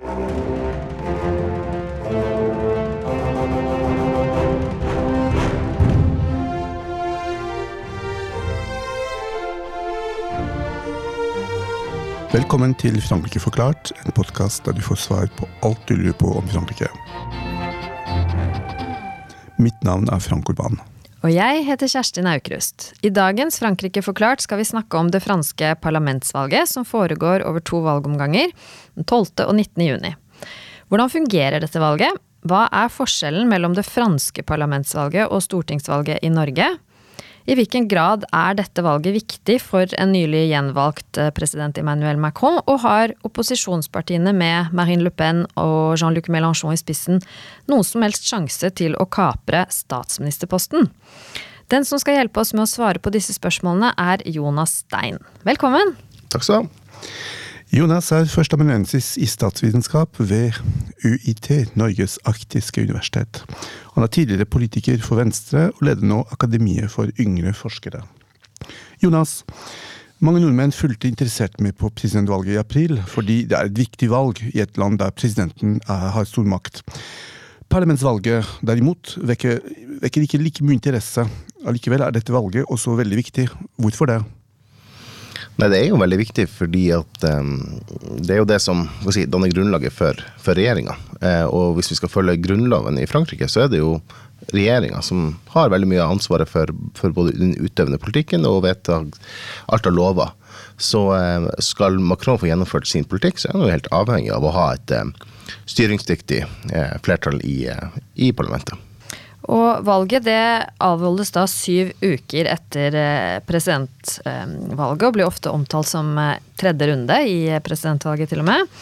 Velkommen til Frankrike forklart, en podkast der du får svar på alt du lurer på om Frankrike. Mitt navn er Frank Urban. Og jeg heter Kjerstin Aukrust. I dagens Frankrike forklart skal vi snakke om det franske parlamentsvalget som foregår over to valgomganger, den 12. og 19. juni. Hvordan fungerer dette valget? Hva er forskjellen mellom det franske parlamentsvalget og stortingsvalget i Norge? I hvilken grad er dette valget viktig for en nylig gjenvalgt eh, president Emmanuel Macron, og har opposisjonspartiene med Marine Le Pen og Jean-Luc Mélenchon i spissen noen som helst sjanse til å kapre statsministerposten? Den som skal hjelpe oss med å svare på disse spørsmålene, er Jonas Stein. Velkommen! Takk skal du ha. Jonas er førsteamanuensis i statsvitenskap ved UiT, Norges arktiske universitet. Han er tidligere politiker for Venstre, og leder nå Akademiet for yngre forskere. Jonas, mange nordmenn fulgte interessert med på presidentvalget i april, fordi det er et viktig valg i et land der presidenten har stor makt. Parlamentsvalget derimot vekker, vekker ikke like mye interesse. Allikevel er dette valget også veldig viktig. Hvorfor det? Nei, Det er jo veldig viktig, fordi at um, det er jo det som si, danner grunnlaget for, for regjeringa. Eh, og hvis vi skal følge grunnloven i Frankrike, så er det jo regjeringa som har veldig mye av ansvaret for, for, både den utøvende politikken og vedta alt av lover. Så eh, skal Macron få gjennomført sin politikk, så er han jo helt avhengig av å ha et eh, styringsdyktig flertall i, eh, i parlamentet. Og valget det avholdes da syv uker etter eh, presidentvalget, og blir ofte omtalt som eh, tredje runde i presidentvalget, til og med.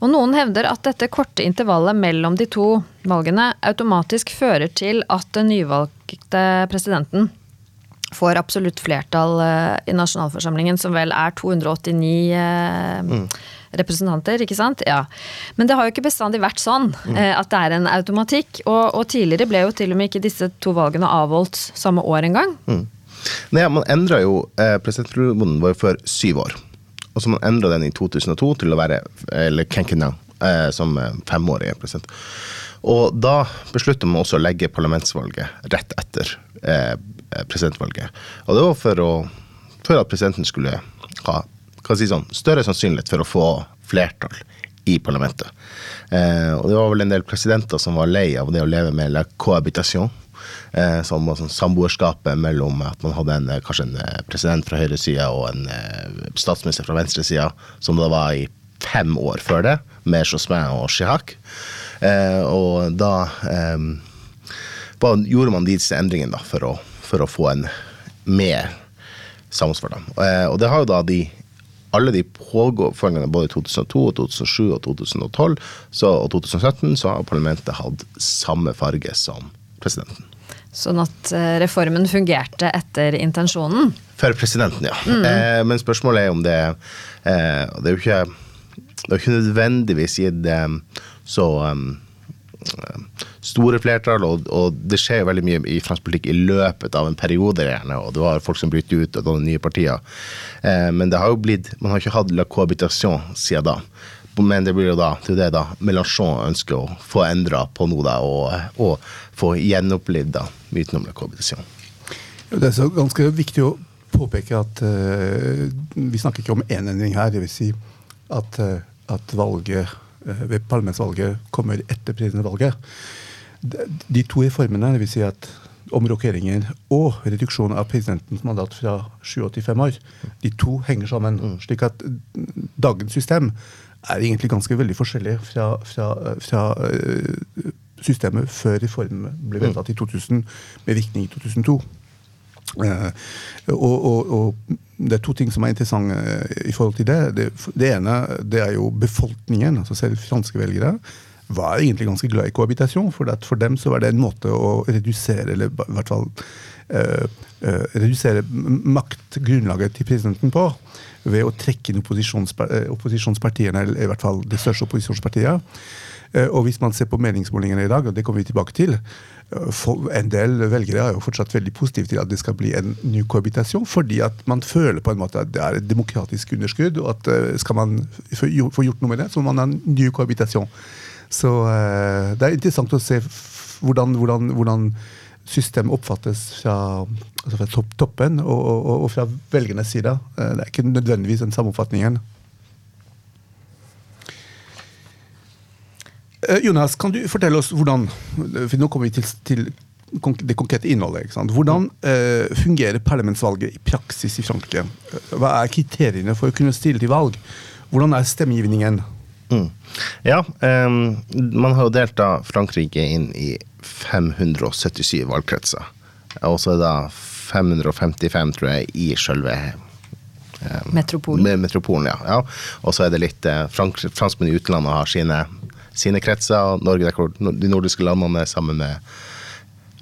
Og noen hevder at dette korte intervallet mellom de to valgene automatisk fører til at den nyvalgte presidenten får absolutt flertall eh, i nasjonalforsamlingen, som vel er 289 mm representanter, ikke sant? Ja. Men det har jo ikke bestandig vært sånn mm. Eh, at det er en automatikk. Og, og, tidligere ble jo til og med ikke disse to valgene avholdt samme år engang. Mm. Nei, man endra jo eh, Presidentperioden var jo før syv år. Og så man endra den i 2002 til å være eller Kenkina, eh, som eh, femårig president. Og da beslutta man også å legge parlamentsvalget rett etter eh, presidentvalget. Og det var for, å, for at presidenten skulle ha si sånn, større sannsynlighet for å få flertall i parlamentet. Eh, og det var vel en del presidenter som var lei av det å leve med la cohabitation. Eh, som var sånn samboerskapet mellom at man hadde en, kanskje en eh, president fra høyresida og en eh, statsminister fra venstresida, som det var i fem år før det, med Jospin og Chirac. Eh, og da eh, gjorde man disse endringene da, for, å, for å få en mer samsvar. Eh, og det har jo da de alle de pågående både i 2002, og 2007 og 2012 så, og 2017 så har parlamentet hatt samme farge som presidenten. Sånn at eh, reformen fungerte etter intensjonen? For presidenten, ja. Mm. Eh, men spørsmålet er om det eh, Det er jo ikke, det er ikke nødvendigvis gitt eh, så um, store flertall, og, og, det skjer veldig mye i fransk politikk i løpet av en periode, gjerne, og du har folk som bryter ut og danner nye partier. Eh, men det har jo blitt, man har ikke hatt la cohabitation siden da. Men det blir jo da det det da Mélenchon ønsker å få endra på nå, da, og, og få gjenopplivd myten om la cohabitation. Det er så ganske viktig å påpeke at uh, vi snakker ikke om én endring her. Dvs. Si at, uh, at valget ved parlamentsvalget kommer etter presidentvalget. De to reformene, dvs. Si at omrokeringer og reduksjon av presidentens mandat fra 87 år, de to henger sammen. Mm. slik at dagens system er egentlig ganske veldig forskjellig fra, fra, fra uh, systemet før reformen ble vedtatt i 2000, med virkning i 2002. Uh, og, og, og, det er to ting som er interessante uh, i forhold til det. det. det. ene det er jo befolkningen, altså selv franske velgere, var egentlig ganske glad i kohabitasjon. For, for dem så var det en måte å redusere, eller i hvert fall uh, uh, redusere maktgrunnlaget til presidenten på. Ved å trekke inn opposisjonspartiene, eller i hvert fall det største opposisjonspartiet. Og hvis man ser på meningsmålingene i dag, og det kommer vi tilbake til, en del velgere er jo fortsatt veldig positive til at det skal bli en ny kohabitasjon, fordi at man føler på en måte at det er et demokratisk underskudd, og at skal man få gjort noe med det, så må man ha en ny kohabitasjon. Så uh, det er interessant å se hvordan, hvordan, hvordan systemet oppfattes fra, altså fra toppen og, og, og, fra velgernes side. Uh, det er ikke nødvendigvis den samme oppfatningen. Jonas, kan du fortelle oss hvordan for Nå kommer vi til, til det konkrete innholdet. Hvordan fungerer parlamentsvalget i praksis i Frankrike? Hva er kriteriene for å kunne stille til valg? Hvordan er stemmegivningen? Mm. Ja, um, man har jo delt da Frankrike inn i 577 valgkretser. Og så er det da 555, tror jeg, i sjølve um, metropolen. metropolen. ja. ja. Og så er det litt uh, fransk, Franskmenn i utlandet har sine, sine kretser. Norge, de nordiske landene sammen med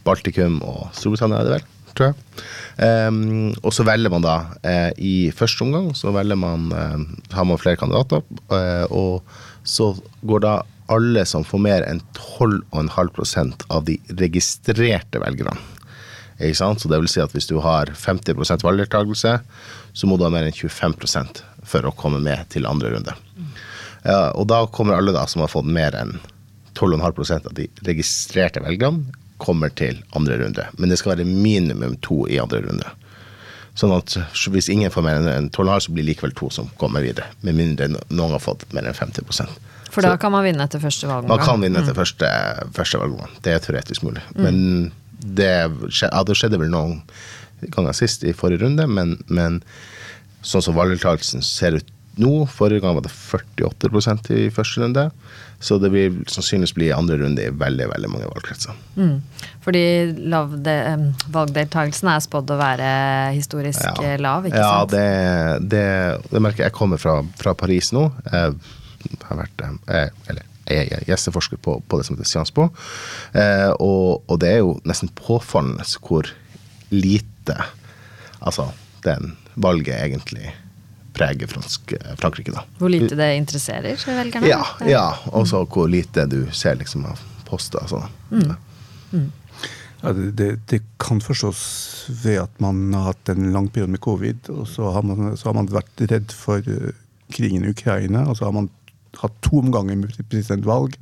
Baltikum og Storbritannia, er det vel? tror jeg. Um, og så velger man da uh, i første omgang så velger man, uh, har man flere kandidater. Uh, og så går da alle som får mer enn 12,5% av de registrerte velgerne. Ikke sant? Så det vil si at hvis du har 50% valgdeltakelse, så må du ha mer enn 25% for å komme med til andre runde. Ja, og da kommer alle da som har fått mer enn 12,5% av de registrerte velgerne, kommer til andre runde. Men det skal være minimum to i andre runde. Sånn at hvis ingen får mer enn 12,5, så blir det likevel to som kommer videre. Med mindre noen har fått mer enn 50% For da kan man vinne etter første valgomgang? Man kan vinne etter mm. første, første valgomgang. Det er teoretisk mulig. Mm. Men det, ja, det, skjedde vel noen ganger sist i forrige runde, men, men sånn som valgdeltakelsen ser ut nå, forrige gang var det 48% i første runde. Så det vil sannsynligvis bli andre runde i veldig veldig mange valgkretser. Mm. Fordi valgdeltakelsen er spådd å være historisk ja. Eh, lav, ikke ja, sant? Ja, det, det, det, merker jeg. Jeg kommer fra, fra Paris nå. Jeg har vært jeg, eller jeg er gjesteforsker på, på, det som heter Sciences Po. Eh, og, og, det er jo nesten påfallende hvor lite altså den valget egentlig preger fransk, Frankrike. da. Hvor lite det interesserer velgerne? Ja, ja og så hvor lite du ser liksom av poster. Altså. Mm. Mm. Ja, det, det, kan forstås ved at man har hatt en lang periode med covid, og så har man, så har man vært redd for uh, krigen i Ukraina, og så har man hatt to omganger med presidentvalg.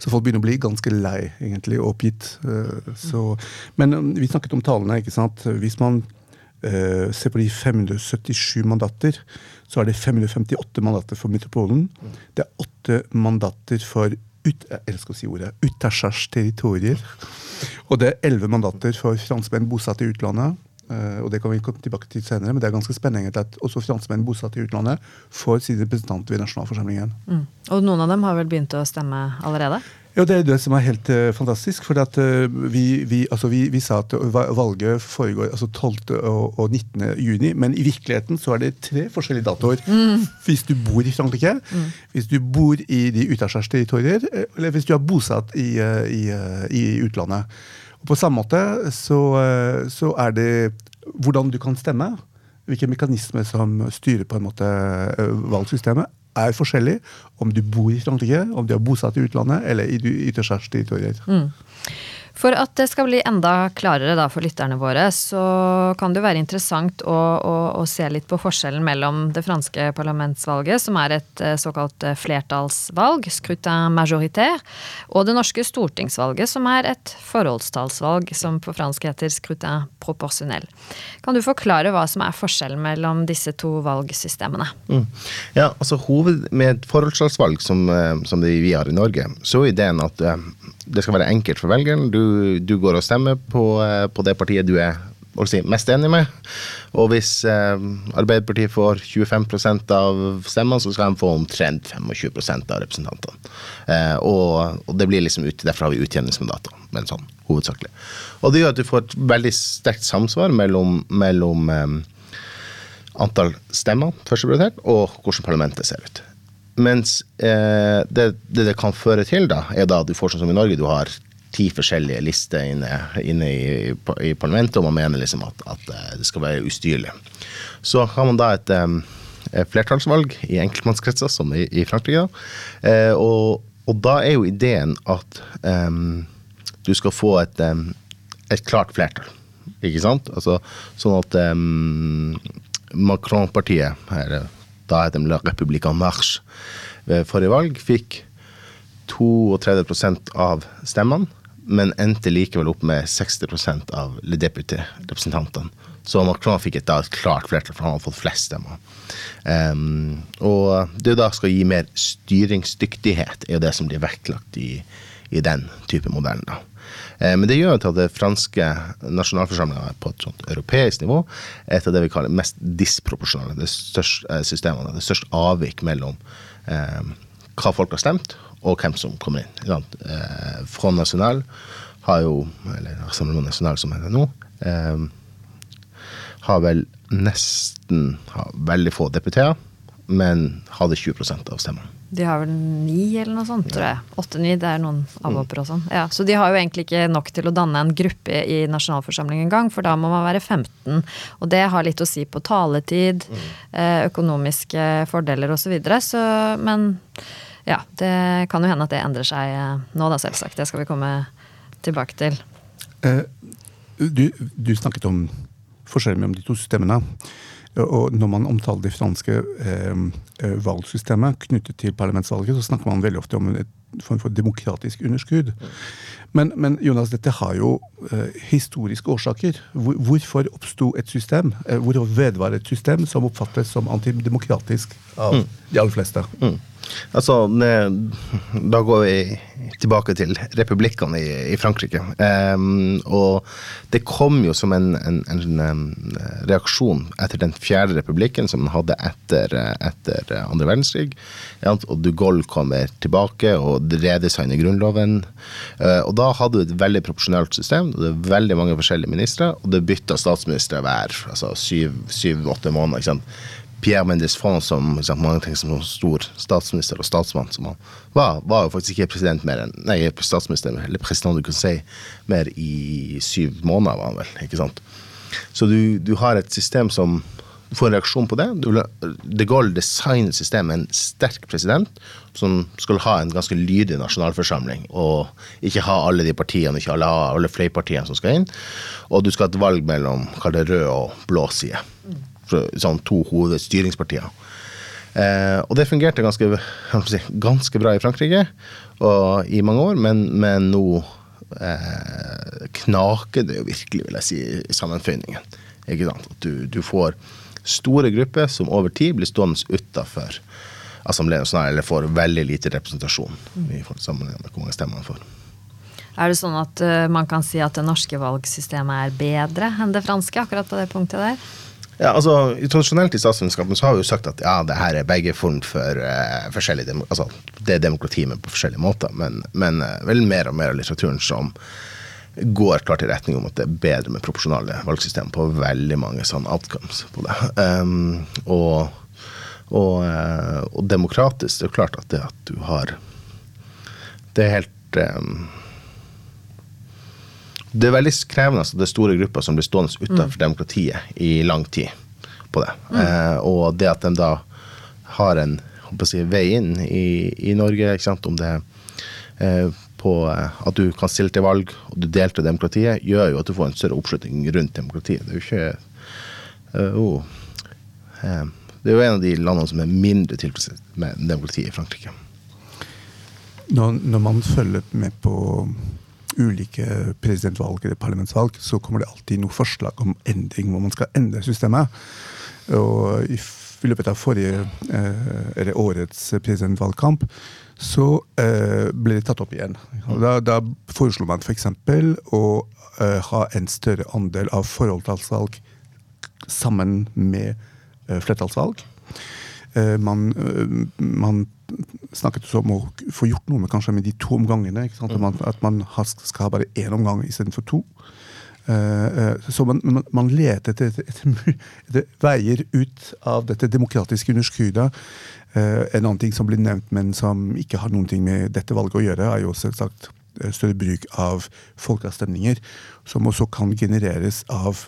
Så folk begynner å bli ganske lei, egentlig, og oppgitt. Uh, så, men vi snakket om tallene. ikke sant? Hvis man Uh, se på de 577 mandater, så er det 558 mandater for metropolen. Mm. Det er åtte mandater for ut, jeg elsker å si ordet, Utashars territorier. Og det er elleve mandater for franskmenn bosatt i utlandet. Uh, og det kan vi komme tilbake til senere, men det er ganske spennende at også franskmenn bosatt i utlandet får sin representant ved nasjonalforsamlingen. Mm. Og noen av dem har vel begynt å stemme allerede? Ja, Det er det som er helt uh, fantastisk. for at, uh, vi, vi, altså vi, vi, sa at valget foregår altså 12. Og, og, 19. juni, men i virkeligheten så er det tre forskjellige datoer. Mm. Hvis du bor i Frankrike, mm. hvis du bor i de territorier, eh, eller hvis du er bosatt i, i, i utlandet. Og På samme måte så, så, er det hvordan du kan stemme. Hvilke mekanismer som styrer på en måte valgsystemet er forskjellig om du bor i Frankrike, om du er bosatt i utlandet eller i ytterste territorier. Mm. For at det skal bli enda klarere da for lytterne våre, så kan det jo være interessant å, å, å, se litt på forskjellen mellom det franske parlamentsvalget, som er et eh, såkalt eh, flertallsvalg, scrutin majoritaire, og det norske stortingsvalget, som er et forholdstallsvalg, som på fransk heter scrutin proporsjonell. Kan du forklare hva som er forskjellen mellom disse to valgsystemene? Mm. Ja, altså hoved, Med et forholdstallsvalg som, eh, som vi har i Norge, så er ideen at det skal være enkelt for velgeren. Du, du går og stemmer på, eh, på, det partiet du er si, mest enig med. Og hvis eh, Arbeiderpartiet får 25% av stemmene, så skal de få omtrent 25% av representantene. Eh, og, og, det blir liksom ut, Derfor har vi utjevningsmandater, men sånn hovedsakelig. Og det gjør at du får et veldig sterkt samsvar mellom, mellom eh, antall stemmer, første prioritert, og hvordan parlamentet ser ut. Mens eh, det, det det kan føre til, da, er da at du får sånn som i Norge, du har ti forskjellige lister inne, inne i, i, parlamentet, og man mener liksom at, at eh, det skal være ustyrlig. Så har man da et, um, flertallsvalg i enkeltmannskretser, som i, i Frankrike. Eh, og, og, da er jo ideen at um, du skal få et, um, et klart flertall. Ikke sant? Altså, sånn at Macron-partiet, da het de La Marche, ved forrige valg fikk 32 av stemmene men endte likevel opp med 60 av Le Député-representantene. Så Macron fikk et, da, et klart flertall, for han hadde fått flest stemmer. Um, og det da skal gi mer styringsdyktighet, er jo det som blir vektlagt i, i den type modellen. da. Uh, men det gjør at det franske nasjonalforsamlinga på et sånt europeisk nivå er et av det vi kaller mest disproporsjonale det største, uh, systemene. Det største avvik mellom uh, hva folk har stemt, og hvem som kommer inn. Eh, Front National har jo, eller Rassemblement National som heter nå, eh, har vel nesten har veldig få deputerer, men hadde 20% av stemmene. De har vel ni eller noe sånt, tror jeg. Åtte-ni, det er noen avhoppere og sånn. Ja, så de har jo egentlig ikke nok til å danne en gruppe i nasjonalforsamlingen engang, for da må man være 15. Og det har litt å si på taletid, mm. eh, økonomiske fordeler osv. Så, videre, så Men ja, det kan jo hende at det endrer seg eh, nå, da, selvsagt. Det skal vi komme tilbake til. Eh, du, du, snakket om forskjellen mellom de to systemene. Og når man omtaler det franske eh, eh, valgsystemet knyttet til parlamentsvalget, så snakker man veldig ofte om et form for demokratisk underskudd. Men, men, Jonas, dette har jo eh, historiske årsaker. Hvor, hvorfor oppsto et system, eh, hvorfor vedvarer et system som oppfattes som antidemokratisk av mm. de aller fleste? Mm. Altså, da går vi tilbake til republikkene i, i Frankrike. Um, og det kom jo som en, en, en, en, reaksjon etter den fjerde republikken som man hadde etter, etter andre verdenskrig. Og de Gaulle kommer tilbake og redesigner grunnloven. Uh, og da hadde du et veldig proporsjonalt system. og Det er veldig mange forskjellige ministre, og det bytta statsministre hver altså syv-åtte måneder. ikke sant? Pierre Mendes France, som liksom, mange tenker som stor statsminister og statsmann, som han var, var jo faktisk ikke president mer enn Nei, statsminister eller president du kan si, mer i syv måneder, var han vel. ikke sant? Så du, du har et system som du får en reaksjon på det. De Gaulle designer systemet en sterk president som skal ha en ganske lydig nasjonalforsamling, og ikke ha alle de partiene, ikke alle, alle fløypartiene som skal inn. Og du skal ha et valg mellom rød og blå side sånn to hovedstyringspartier. Eh, og det fungerte ganske, si, ganske, bra i Frankrike og i mange år, men, men nå eh, knaker det jo virkelig, vil jeg si, i sammenføyningen. Ikke sant? At du, du får store grupper som over tid blir stående utafor assembleen, eller får veldig lite representasjon i sammenheng med hvor mange stemmer man får. Er det sånn at uh, man kan si at det norske valgsystemet er bedre enn det franske akkurat på det punktet der? Ja, altså, Tradisjonelt i statsvitenskapen så har vi jo sagt at ja, det her er begge form for uh, forskjellig altså, Det er demokrati, men på forskjellige måter. Men, men uh, vel mer og mer av litteraturen som går klart i retning om at det er bedre med proporsjonale valgsystem på veldig mange sånne outcomes på det. Um, og, og, uh, og, demokratisk, det er jo klart at det at du har Det er helt um, det er veldig krevende at det er store grupper som blir stående utenfor mm. demokratiet i lang tid på det. Mm. Eh, og det at de da har en si, vei inn i, i Norge, om det er eh, på eh, at du kan stille til valg og du deltar i demokratiet, gjør jo at du får en større oppslutning rundt demokratiet. Det er jo ikke uh, oh, uh, Det er jo en av de landene som er mindre tilfredsstilt med demokratiet i Frankrike. Når, når man følger med på ulike presidentvalg eller parlamentsvalg, så kommer det alltid noe forslag om endring, hvor man skal endre systemet. Og i, løpet av forrige, eh, eller årets presidentvalgkamp så eh, ble det tatt opp igjen. Da, da foreslo man f.eks. å eh, ha en større andel av forholdstallsvalg sammen med flertallsvalg. Man, man snakket også om å få gjort noe med kanskje med de to omgangene. At man, at man skal ha bare én omgang istedenfor to. Uh, så man, man, man leter etter, etter, etter, veier ut av dette demokratiske underskuddet. Eh, en annen ting som blir nevnt, men som ikke har ting med dette valget å gjøre, er jo selvsagt større bruk av folkeavstemninger, som også kan genereres av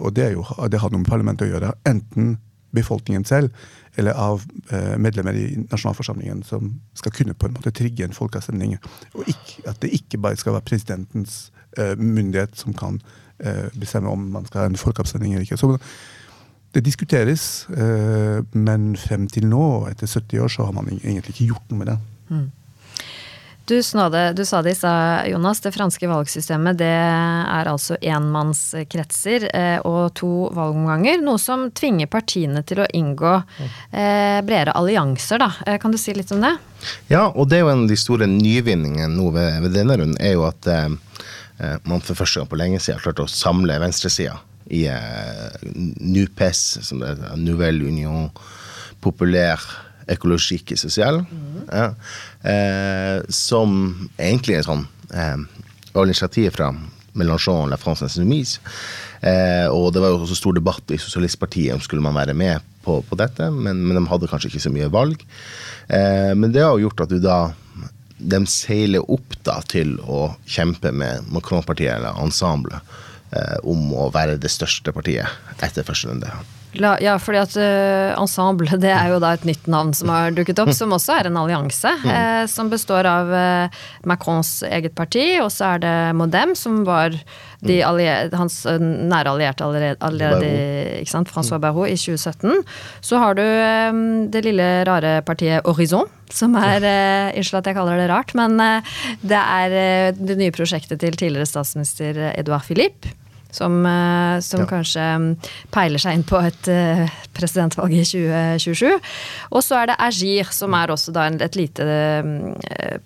Og det, er jo, det har noe med parlamentet å gjøre. Enten befolkningen selv eller av eh, medlemmer i nasjonalforsamlingen som skal kunne på en måte trigge en folkeavstemning. Og ikke, at det ikke bare skal være presidentens eh, myndighet som kan eh, bestemme om man skal ha en folkeavstemning eller ikke. Så det diskuteres, men frem til nå, etter 70 år, så har man egentlig ikke gjort noe med det. Mm. Du, snåde, du sa det i stad, Jonas. Det franske valgsystemet det er altså enmannskretser eh, og to valgomganger. Noe som tvinger partiene til å inngå eh, bredere allianser. Da. Eh, kan du si litt om det? Ja, og det er jo en av de store nyvinningene nå ved, ved denne runden, er jo at eh, man for første gang på lenge siden har klart å samle venstresida i eh, NUPES, som det heter, Nouvelle Union Populaire Ecologique sosial, mm. ja, som egentlig er sånn eh, initiativ fra Mélenchon La France Insoumise. Eh, og det var jo også stor debatt i Sosialistpartiet om skulle man være med på, på dette, men, men, de hadde kanskje ikke så mye valg. Eh, men det har jo gjort at du da de seiler opp da til å kjempe med Macron-partiet eller Ensemble eh, om å være det største partiet etter første runde. La, ja, fordi at uh, Ensemble det er jo da et nytt navn som har dukket opp, som også er en allianse. Mm. Eh, som består av uh, Macrons eget parti, og så er det Modem, som var de mm. allier, hans uh, nære allierte allerede, allerede ikke sant, Francois mm. Barrault i 2017. Så har du um, det lille rare partiet Horizon, som er Unnskyld at jeg kaller det rart, men det er det nye prosjektet til tidligere statsminister Edouard Philippe som, eh, som ja. kanskje mm, peiler seg inn på et eh, presidentvalg i 2027. Og så er det Agir, som er også da et lite mm,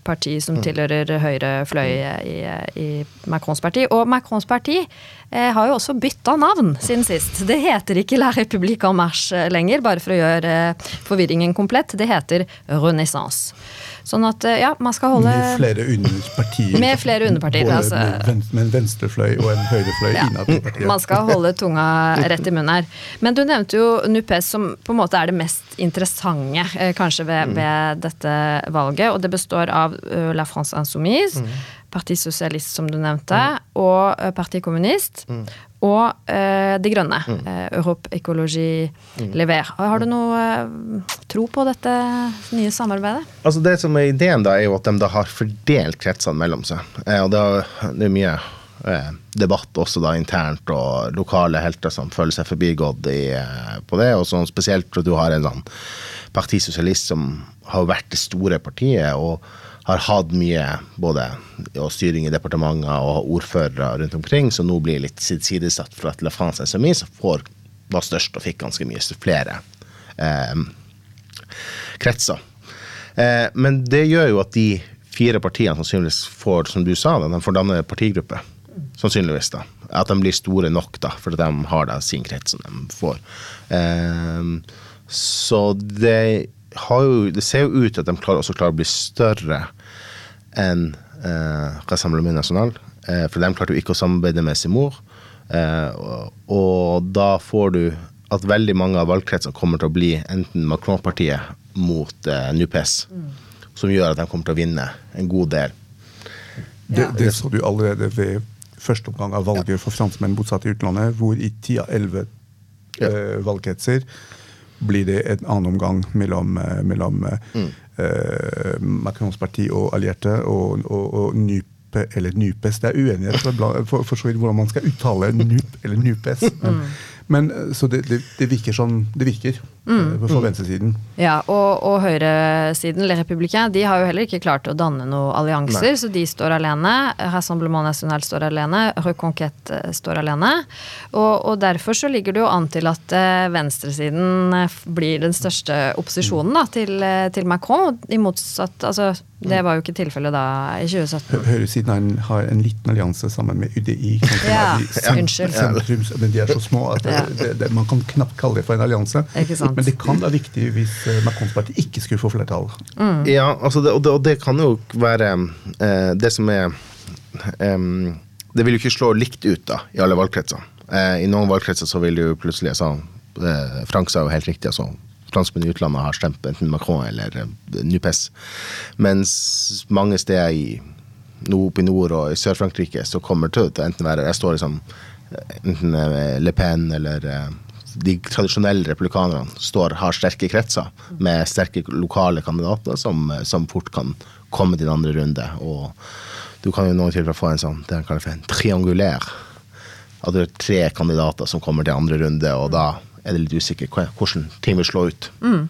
parti som mm. tilhører høyre fløy i, i Macrons parti. Og Macrons parti eh, har jo også bytta navn siden sist. Det heter ikke La République en Marche lenger, bare for å gjøre forvirringen komplett. Det heter Renaissance. Sånn at eh, ja, man skal holde Med flere underpartier. Med flere underpartier, Både altså. med en venstrefløy og en høyrefløy ja. innad i partiet. Man skal holde tunga rett i munnen her. Men du nevnte jo NUPES som på en måte er det mest interessante eh, kanskje ved, mm. ved dette valget. Og det består av uh, La France Insoumise. Mm. Parti Sosialist, som du nevnte, mm. og Parti Kommunist. Mm og eh, De Grønne. Mm. Eh, Europe Ecology mm. Lever. Har du noe eh, tro på dette nye samarbeidet? Altså Det som er ideen, da, er jo at de da har fordelt kretsene mellom seg. Eh, og det, er, det mye eh, debatt også da internt, og lokale helter som føler seg forbigått i, eh, på det. Og sånn spesielt når du har en sånn partisosialist som har vært det store partiet. og har hatt mye både styring i departementer og ordførere rundt omkring, som nå blir litt sidesatt for at La France SMI får, var størst og fikk ganske mye flere eh, kretser. Eh, men det gjør jo at de fire partiene sannsynligvis får, som du sa, de får danne partigruppe. Sannsynligvis, da. At de blir store nok, da, for de har da sin krets som de får. Eh, så det jo, det ser jo ut til at de klarer, også klarer å bli større enn eh, Rassemblement National. Eh, for de klarte jo ikke å samarbeide med sin mor. Eh, og, og, da får du at veldig mange av valgkretsene kommer til å bli enten Macron-partiet mot eh, NUPES, mm. som gjør at de kommer til å vinne en god del. Det, det så du allerede ved første omgang av valget ja. for franskmenn bosatt i utlandet, hvor i ti av elleve ja. eh, valgkretser blir det en annen omgang mellom, eh, mellom mm eh, Macrons parti og allierte og, og, og NUP eller NUPES. Det er uenighet for, for så vidt hvordan man skal uttale NUP eller NUPES. Men, mm. Men så det, det, det, virker sånn det virker. Mm. For venstresiden. Ja, og, og høyresiden, Le Républicain, de har jo heller ikke klart å danne noen allianser, Nei. så de står alene. Rassemblement National står alene. Reconquête eh, står alene. Og, og, derfor så ligger det jo an til at venstresiden eh, blir den største opposisjonen da, til, til Macron. I motsatt Altså, det var jo ikke tilfellet da i 2017. Høyresiden har en liten allianse sammen med UDI. Ja, unnskyld. Men de er så små at det, det, det, man kan knapt kalle det for en allianse. Men det kan være viktig hvis eh, Macrons parti ikke skulle få flertall. Mm. Ja, altså det, og, det, og, det, kan jo være eh, det som er eh, Det vil jo ikke slå likt ut da, i alle valgkretser. Eh, I noen valgkretser så vil det jo plutselig altså, eh, Frank sa jo helt riktig, altså franskmenn i utlandet har stemt enten Macron eller eh, NUPES. Mens mange steder i oppe i nord og i Sør-Frankrike så kommer det til å enten være Jeg står liksom enten Le Pen eller de tradisjonelle republikanerne står, har sterke kretser med sterke lokale kandidater som, som fort kan komme til en andre runde. Og du kan jo noen tilfeller få en sånn det kaller for en triangulær. At det er tre kandidater som kommer til andre runde, og da er det litt usikkert hvordan ting vil slå ut. Mm.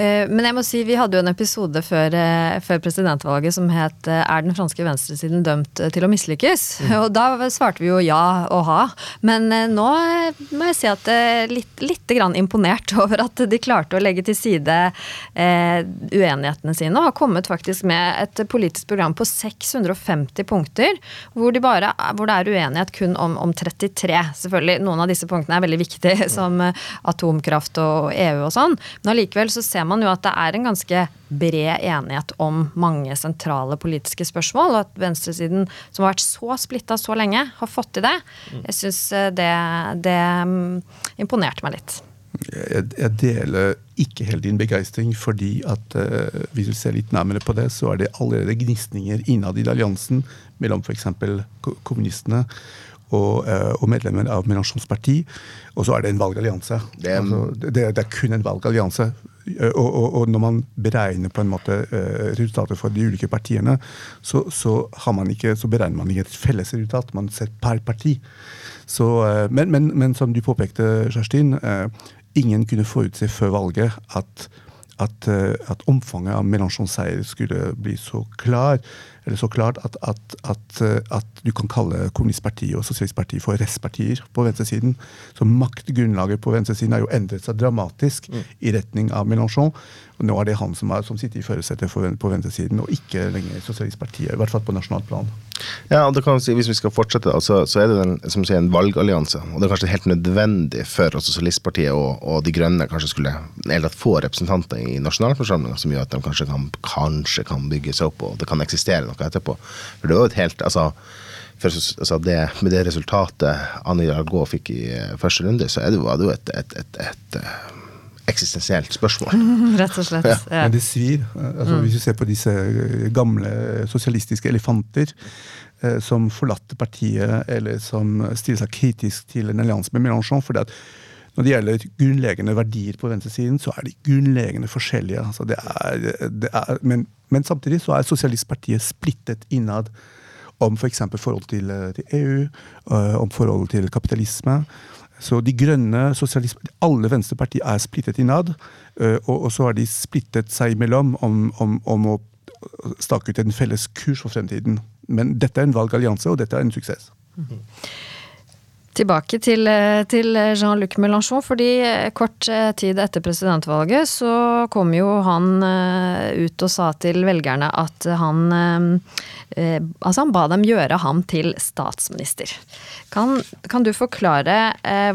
Eh, men jeg må si, vi hadde jo en episode før, eh, før, presidentvalget som het eh, 'Er den franske venstresiden dømt til å mislykkes?' Mm. Og da svarte vi jo ja og ha. Men nå må jeg si at litt, litt grann imponert over at de klarte å legge til side eh, uenighetene sine, og har kommet faktisk med et politisk program på 650 punkter, hvor, de bare, hvor det er uenighet kun om, om 33. Selvfølgelig, noen av disse punktene er veldig viktige, som atomkraft og EU og sånn, men allikevel så ser ser man jo at det er en ganske bred enighet om mange sentrale politiske spørsmål. Og at venstresiden, som har vært så splitta så lenge, har fått til det. Jeg syns eh, det, det mm, imponerte meg litt. Jeg, jeg, deler ikke helt din begeistring, fordi at uh, hvis du ser litt nærmere på det, så er det allerede gnisninger innad i alliansen mellom f.eks. kommunistene og, uh, og, medlemmer av Mélenchons parti. Og så er det en valgallianse. Det, altså, det, det, er kun en valgallianse. Eh, og, og, og, når man beregner på en måte resultater resultatet for de ulike partiene, så, så, ikke, så, beregner man ikke et felles resultat, man ser per parti. Så, uh, men, men, men, som du påpekte, Kjerstin, ingen kunne forutse før valget at, at, at omfanget av Mélenchons seier skulle bli så klar så klart at, at, at, at, du kan kalle Kommunistpartiet og Sosialistpartiet for restpartier på venstresiden. Så maktgrunnlaget på venstresiden har jo endret seg dramatisk mm. i retning av Mélenchon. Og nå er det han som, er, som sitter i førersetet på venstresiden, og ikke lenger Sosialistpartiet. I hvert fall på nasjonalt plan. Ja, og det kan si, Hvis vi skal fortsette, altså, så er det den, som sier, en valgallianse. Og det er kanskje helt nødvendig for Sosialistpartiet og, og De Grønne kanskje skulle eller få representanter i nasjonalforsamlinga som gjør at de kanskje kan, kanskje kan bygge seg opp, og det kan eksistere noe etterpå. For det var jo et helt altså, for, altså det, Med det resultatet Anne Jargaux fikk i eh, første runde, så er det, var det jo et, et, et, et eh, eksistensielt spørsmål. Rett og slett. Ja. Ja. Men det svir. Altså, mm. Hvis du ser på disse gamle sosialistiske elefanter eh, som forlatte partiet, eller som stiller seg kritisk til en allianse med Mélenchon. fordi at når det gjelder grunnleggende verdier på venstresiden, så er de grunnleggende forskjellige. Altså det er, det er, men, men, samtidig så er Sosialistpartiet splittet innad om f.eks. For forhold til, til EU, eh, om forholdet til kapitalisme. Så de grønne, alle venstrepartier er splittet innad. Eh, og, og, så har de splittet seg imellom om, om, om å stake ut en felles kurs for fremtiden. Men dette er en valgallianse, og dette er en suksess. Mm -hmm. Tilbake til, eh, til Jean-Luc Mélenchon, fordi eh, kort eh, tid etter presidentvalget så kom jo han ut og sa til velgerne at han Altså, han ba dem gjøre ham til statsminister. Kan, kan du forklare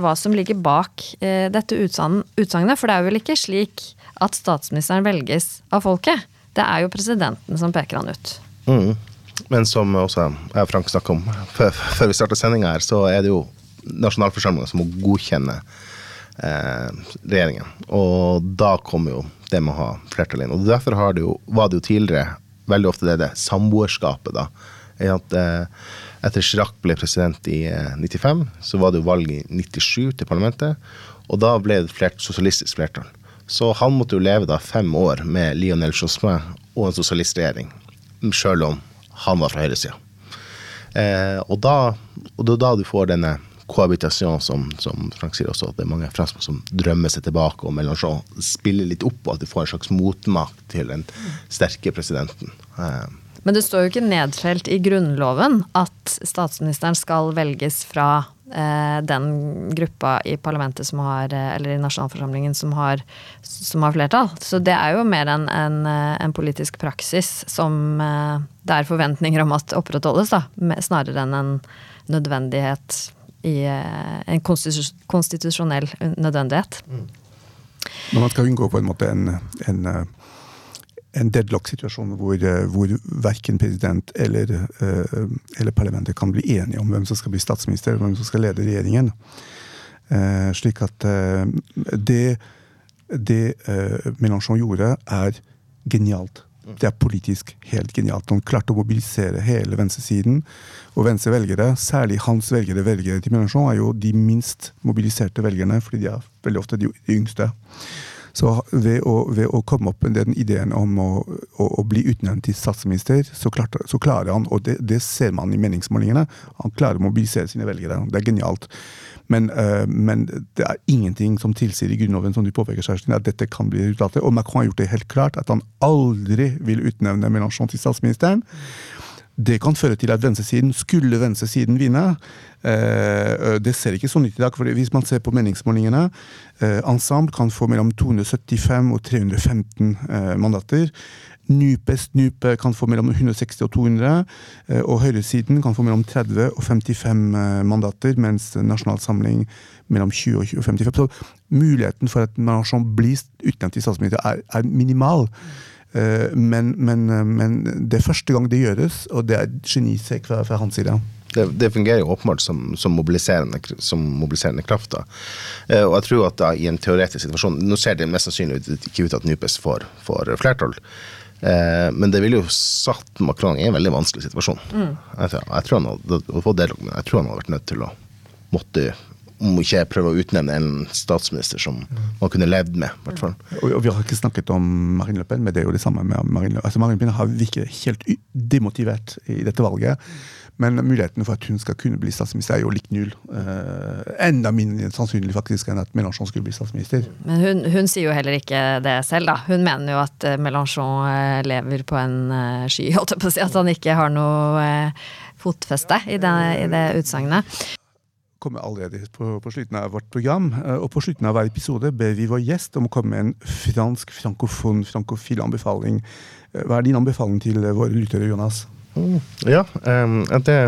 hva som ligger bak dette utsagnet? For det er vel ikke slik at statsministeren velges av folket? Det er jo presidenten som peker han ut. Mm. Men som også jeg og Frank snakka om før, før vi starta sendinga her, så er det jo nasjonalforsamlinga som må godkjenne eh, regjeringen. Og da kommer jo det med å ha flertall inn. Og derfor det jo, var det jo tidligere veldig ofte det, det samboerskapet, da. At, eh, etter Chirac ble president i eh, 95, så var det jo valg i 97 til parlamentet. Og da ble det et flert, sosialistisk flertall. Så han måtte jo leve da fem år med Lionel Jospin og en sosialistregjering, sjøl om han var fra høyresida. Eh, og, da, og da du får denne kohabitasjon, som, som, Frank sier også, at det er mange franskmenn som drømmer seg tilbake, og Mélenchon spiller litt opp, og at du får en slags motmakt til den sterke presidenten. Eh, Men det står jo ikke nedfelt i Grunnloven at statsministeren skal velges fra eh, den gruppa i parlamentet som har, eh, eller i nasjonalforsamlingen som har, som har flertall. Så det er jo mer enn en, eh, en politisk praksis som eh, det er forventninger om at opprettholdes, da, snarere enn en nødvendighet i eh, en konstitusjonell nødvendighet. Mm. Men man skal unngå på en måte en, en, eh, en deadlock-situasjon hvor, eh, hvor verken president eller, eller, parlamentet kan bli enige om hvem som skal bli statsminister, og hvem som skal lede regjeringen. Slik at det det Mélenchon gjorde, er genialt. Det er politisk helt genialt. Han klarte å mobilisere hele venstresiden. Og venstrevelgere, særlig hans velgere, velgere til Mélenchon, er jo de minst mobiliserte velgerne, fordi de er veldig ofte de, yngste. Så ved å, ved å, komme opp med den ideen om å, å, å bli utnevnt til statsminister, så, klarte, så, klarer han, og det, det, ser man i meningsmålingene, han klarer å mobilisere sine velgere. Det er genialt. Men, uh, men, det er ingenting som tilsier i Grunnloven som du påpeker, Kjerstin, at dette kan bli resultatet. Og Macron har gjort det helt klart at han aldri vil utnevne Mélenchon til statsministeren. Det kan føre til at venstresiden, skulle venstresiden vinne eh, Det ser ikke sånn ut i dag. for Hvis man ser på meningsmålingene eh, Ensemble kan få mellom 275 og 315 eh, mandater. Nupes Nupe kan få mellom 160 og 200, og høyresiden kan få mellom 30 og 55 mandater, mens Nasjonal Samling mellom 20 og 55. Så muligheten for at Mélenchon blir utnevnt til statsminister, er, er minimal. Eh, men, men, eh, men, det er første gang det gjøres, og det er et genistrek fra, fra hans side. Det, det, fungerer jo åpenbart som, som, mobiliserende, mobiliserende kraft. Da. Eh, og jeg tror at da, i en teoretisk situasjon Nå ser det mest sannsynlig ikke ut at NUPES får, får flertall. Eh, men det ville jo satt Macron i en veldig vanskelig situasjon. Mm. Jeg, jeg, tror han hadde, jeg tror han hadde vært nødt til å måtte om ikke prøve å utnevne en statsminister som man kunne levd med. hvert fall. Og, Vi har ikke snakket om Marine Le Pen, men det er jo det samme med Marine Le Pen. Altså, Marine Le Pen har virket helt demotivert i dette valget. Men muligheten for at hun skal kunne bli statsminister, er jo lik null. Uh, enda mindre sannsynlig faktisk enn at Mélenchon skulle bli statsminister. Men hun, hun, sier jo heller ikke det selv, da. Hun mener jo at eh, Mélenchon eh, lever på en sky, holdt jeg på å si. At han ikke har noe fotfeste i det, i det utsagnet kommer allerede på, på, slutten av vårt program. Eh, og på slutten av hver episode ber vi vår gjest om å komme med en fransk, frankofon, frankofil anbefaling. Eh, hva er din anbefaling til våre lyttere, Jonas? Mm, ja, um, det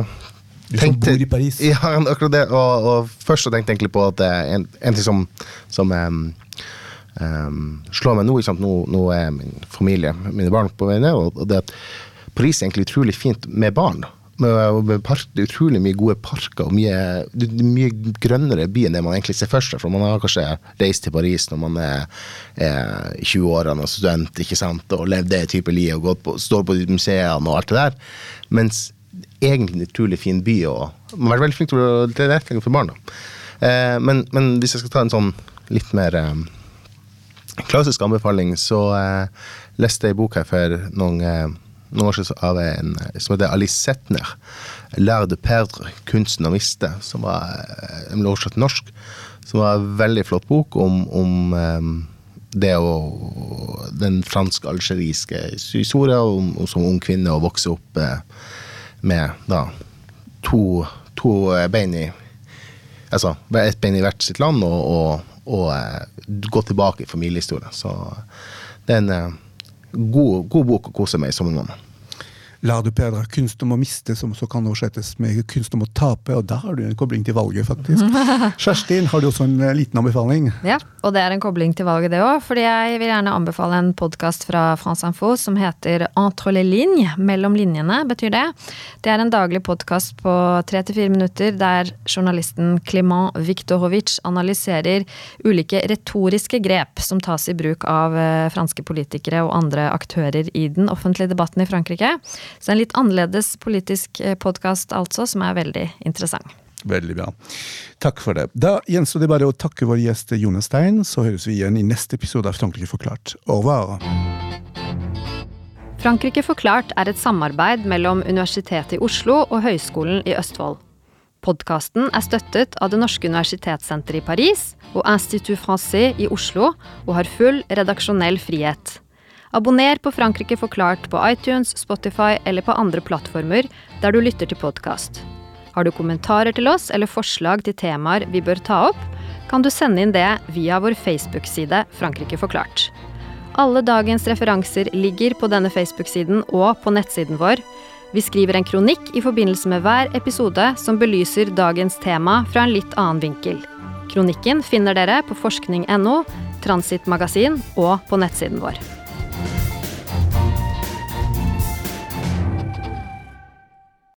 du som bor i Paris. Ja, akkurat det. Og, og først så tenkte jeg egentlig på at det er en, en ting som, som um, um, slår meg nå, nå, nå. er min familie, mine barn, på vei ned. Og, og det at Paris er egentlig utrolig fint med barn med park, det er utrolig mye gode parker og mye, mye grønnere by enn det man egentlig ser for seg. For man har kanskje reist til Paris når man er, er 20-årene og student ikke sant, og levd det type liv og på, står på museene og alt det der. Mens egentlig en utrolig fin by, og man har vært veldig flink til å tilrettelegge for barna. Eh, men, men, hvis jeg skal ta en sånn litt mer eh, klassisk anbefaling, så eh, leste jeg en bok her for noen eh, av en som heter Alice Setner. 'L'art de perdre', 'Kunsten å miste', som var en ble oversatt norsk. Som var en veldig flott bok om, om um, det å Den fransk-algeriske historien om, om, som ung kvinne å vokse opp uh, med da to, to bein i Altså ett bein i hvert sitt land, og, og, og gå tilbake i familiehistorien. Så det er en god, god bok å kose med i sommermåneden. La du Pedra kunst om å miste, som så kan oversettes med kunst om å tape. Og da har du en kobling til valget, faktisk. Kjerstin, har du også en eh, liten anbefaling? Ja, og det er en kobling til valget, det òg. Fordi jeg vil gjerne anbefale en podkast fra France Info som heter Entre les lignes. Mellom linjene, betyr det. Det er en daglig podkast på tre til fire minutter der journalisten Clement Viktorovic analyserer ulike retoriske grep som tas i bruk av eh, franske politikere og andre aktører i den offentlige debatten i Frankrike. Så en litt annerledes politisk eh, podkast altså, som er veldig interessant. Veldig bra. Takk for det. Da gjenstår det bare å takke vår gjest Jonas Stein, så høres vi igjen i neste episode av Frankrike forklart. Au revoir! Frankrike forklart er et samarbeid mellom Universitetet i Oslo og Høgskolen i Østfold. Podkasten er støttet av Det norske universitetssenteret i Paris og Institut Francais i Oslo, og har full redaksjonell frihet. Abonner på Frankrike forklart på iTunes, Spotify eller på andre plattformer der du lytter til podkast. Har du kommentarer til oss eller forslag til temaer vi bør ta opp, kan du sende inn det via vår Facebook-side Frankrike forklart. Alle dagens referanser ligger på denne Facebook-siden og på nettsiden vår. Vi skriver en kronikk i forbindelse med hver episode som belyser dagens tema fra en litt annen vinkel. Kronikken finner dere på forskning.no, Transitmagasin og på nettsiden vår.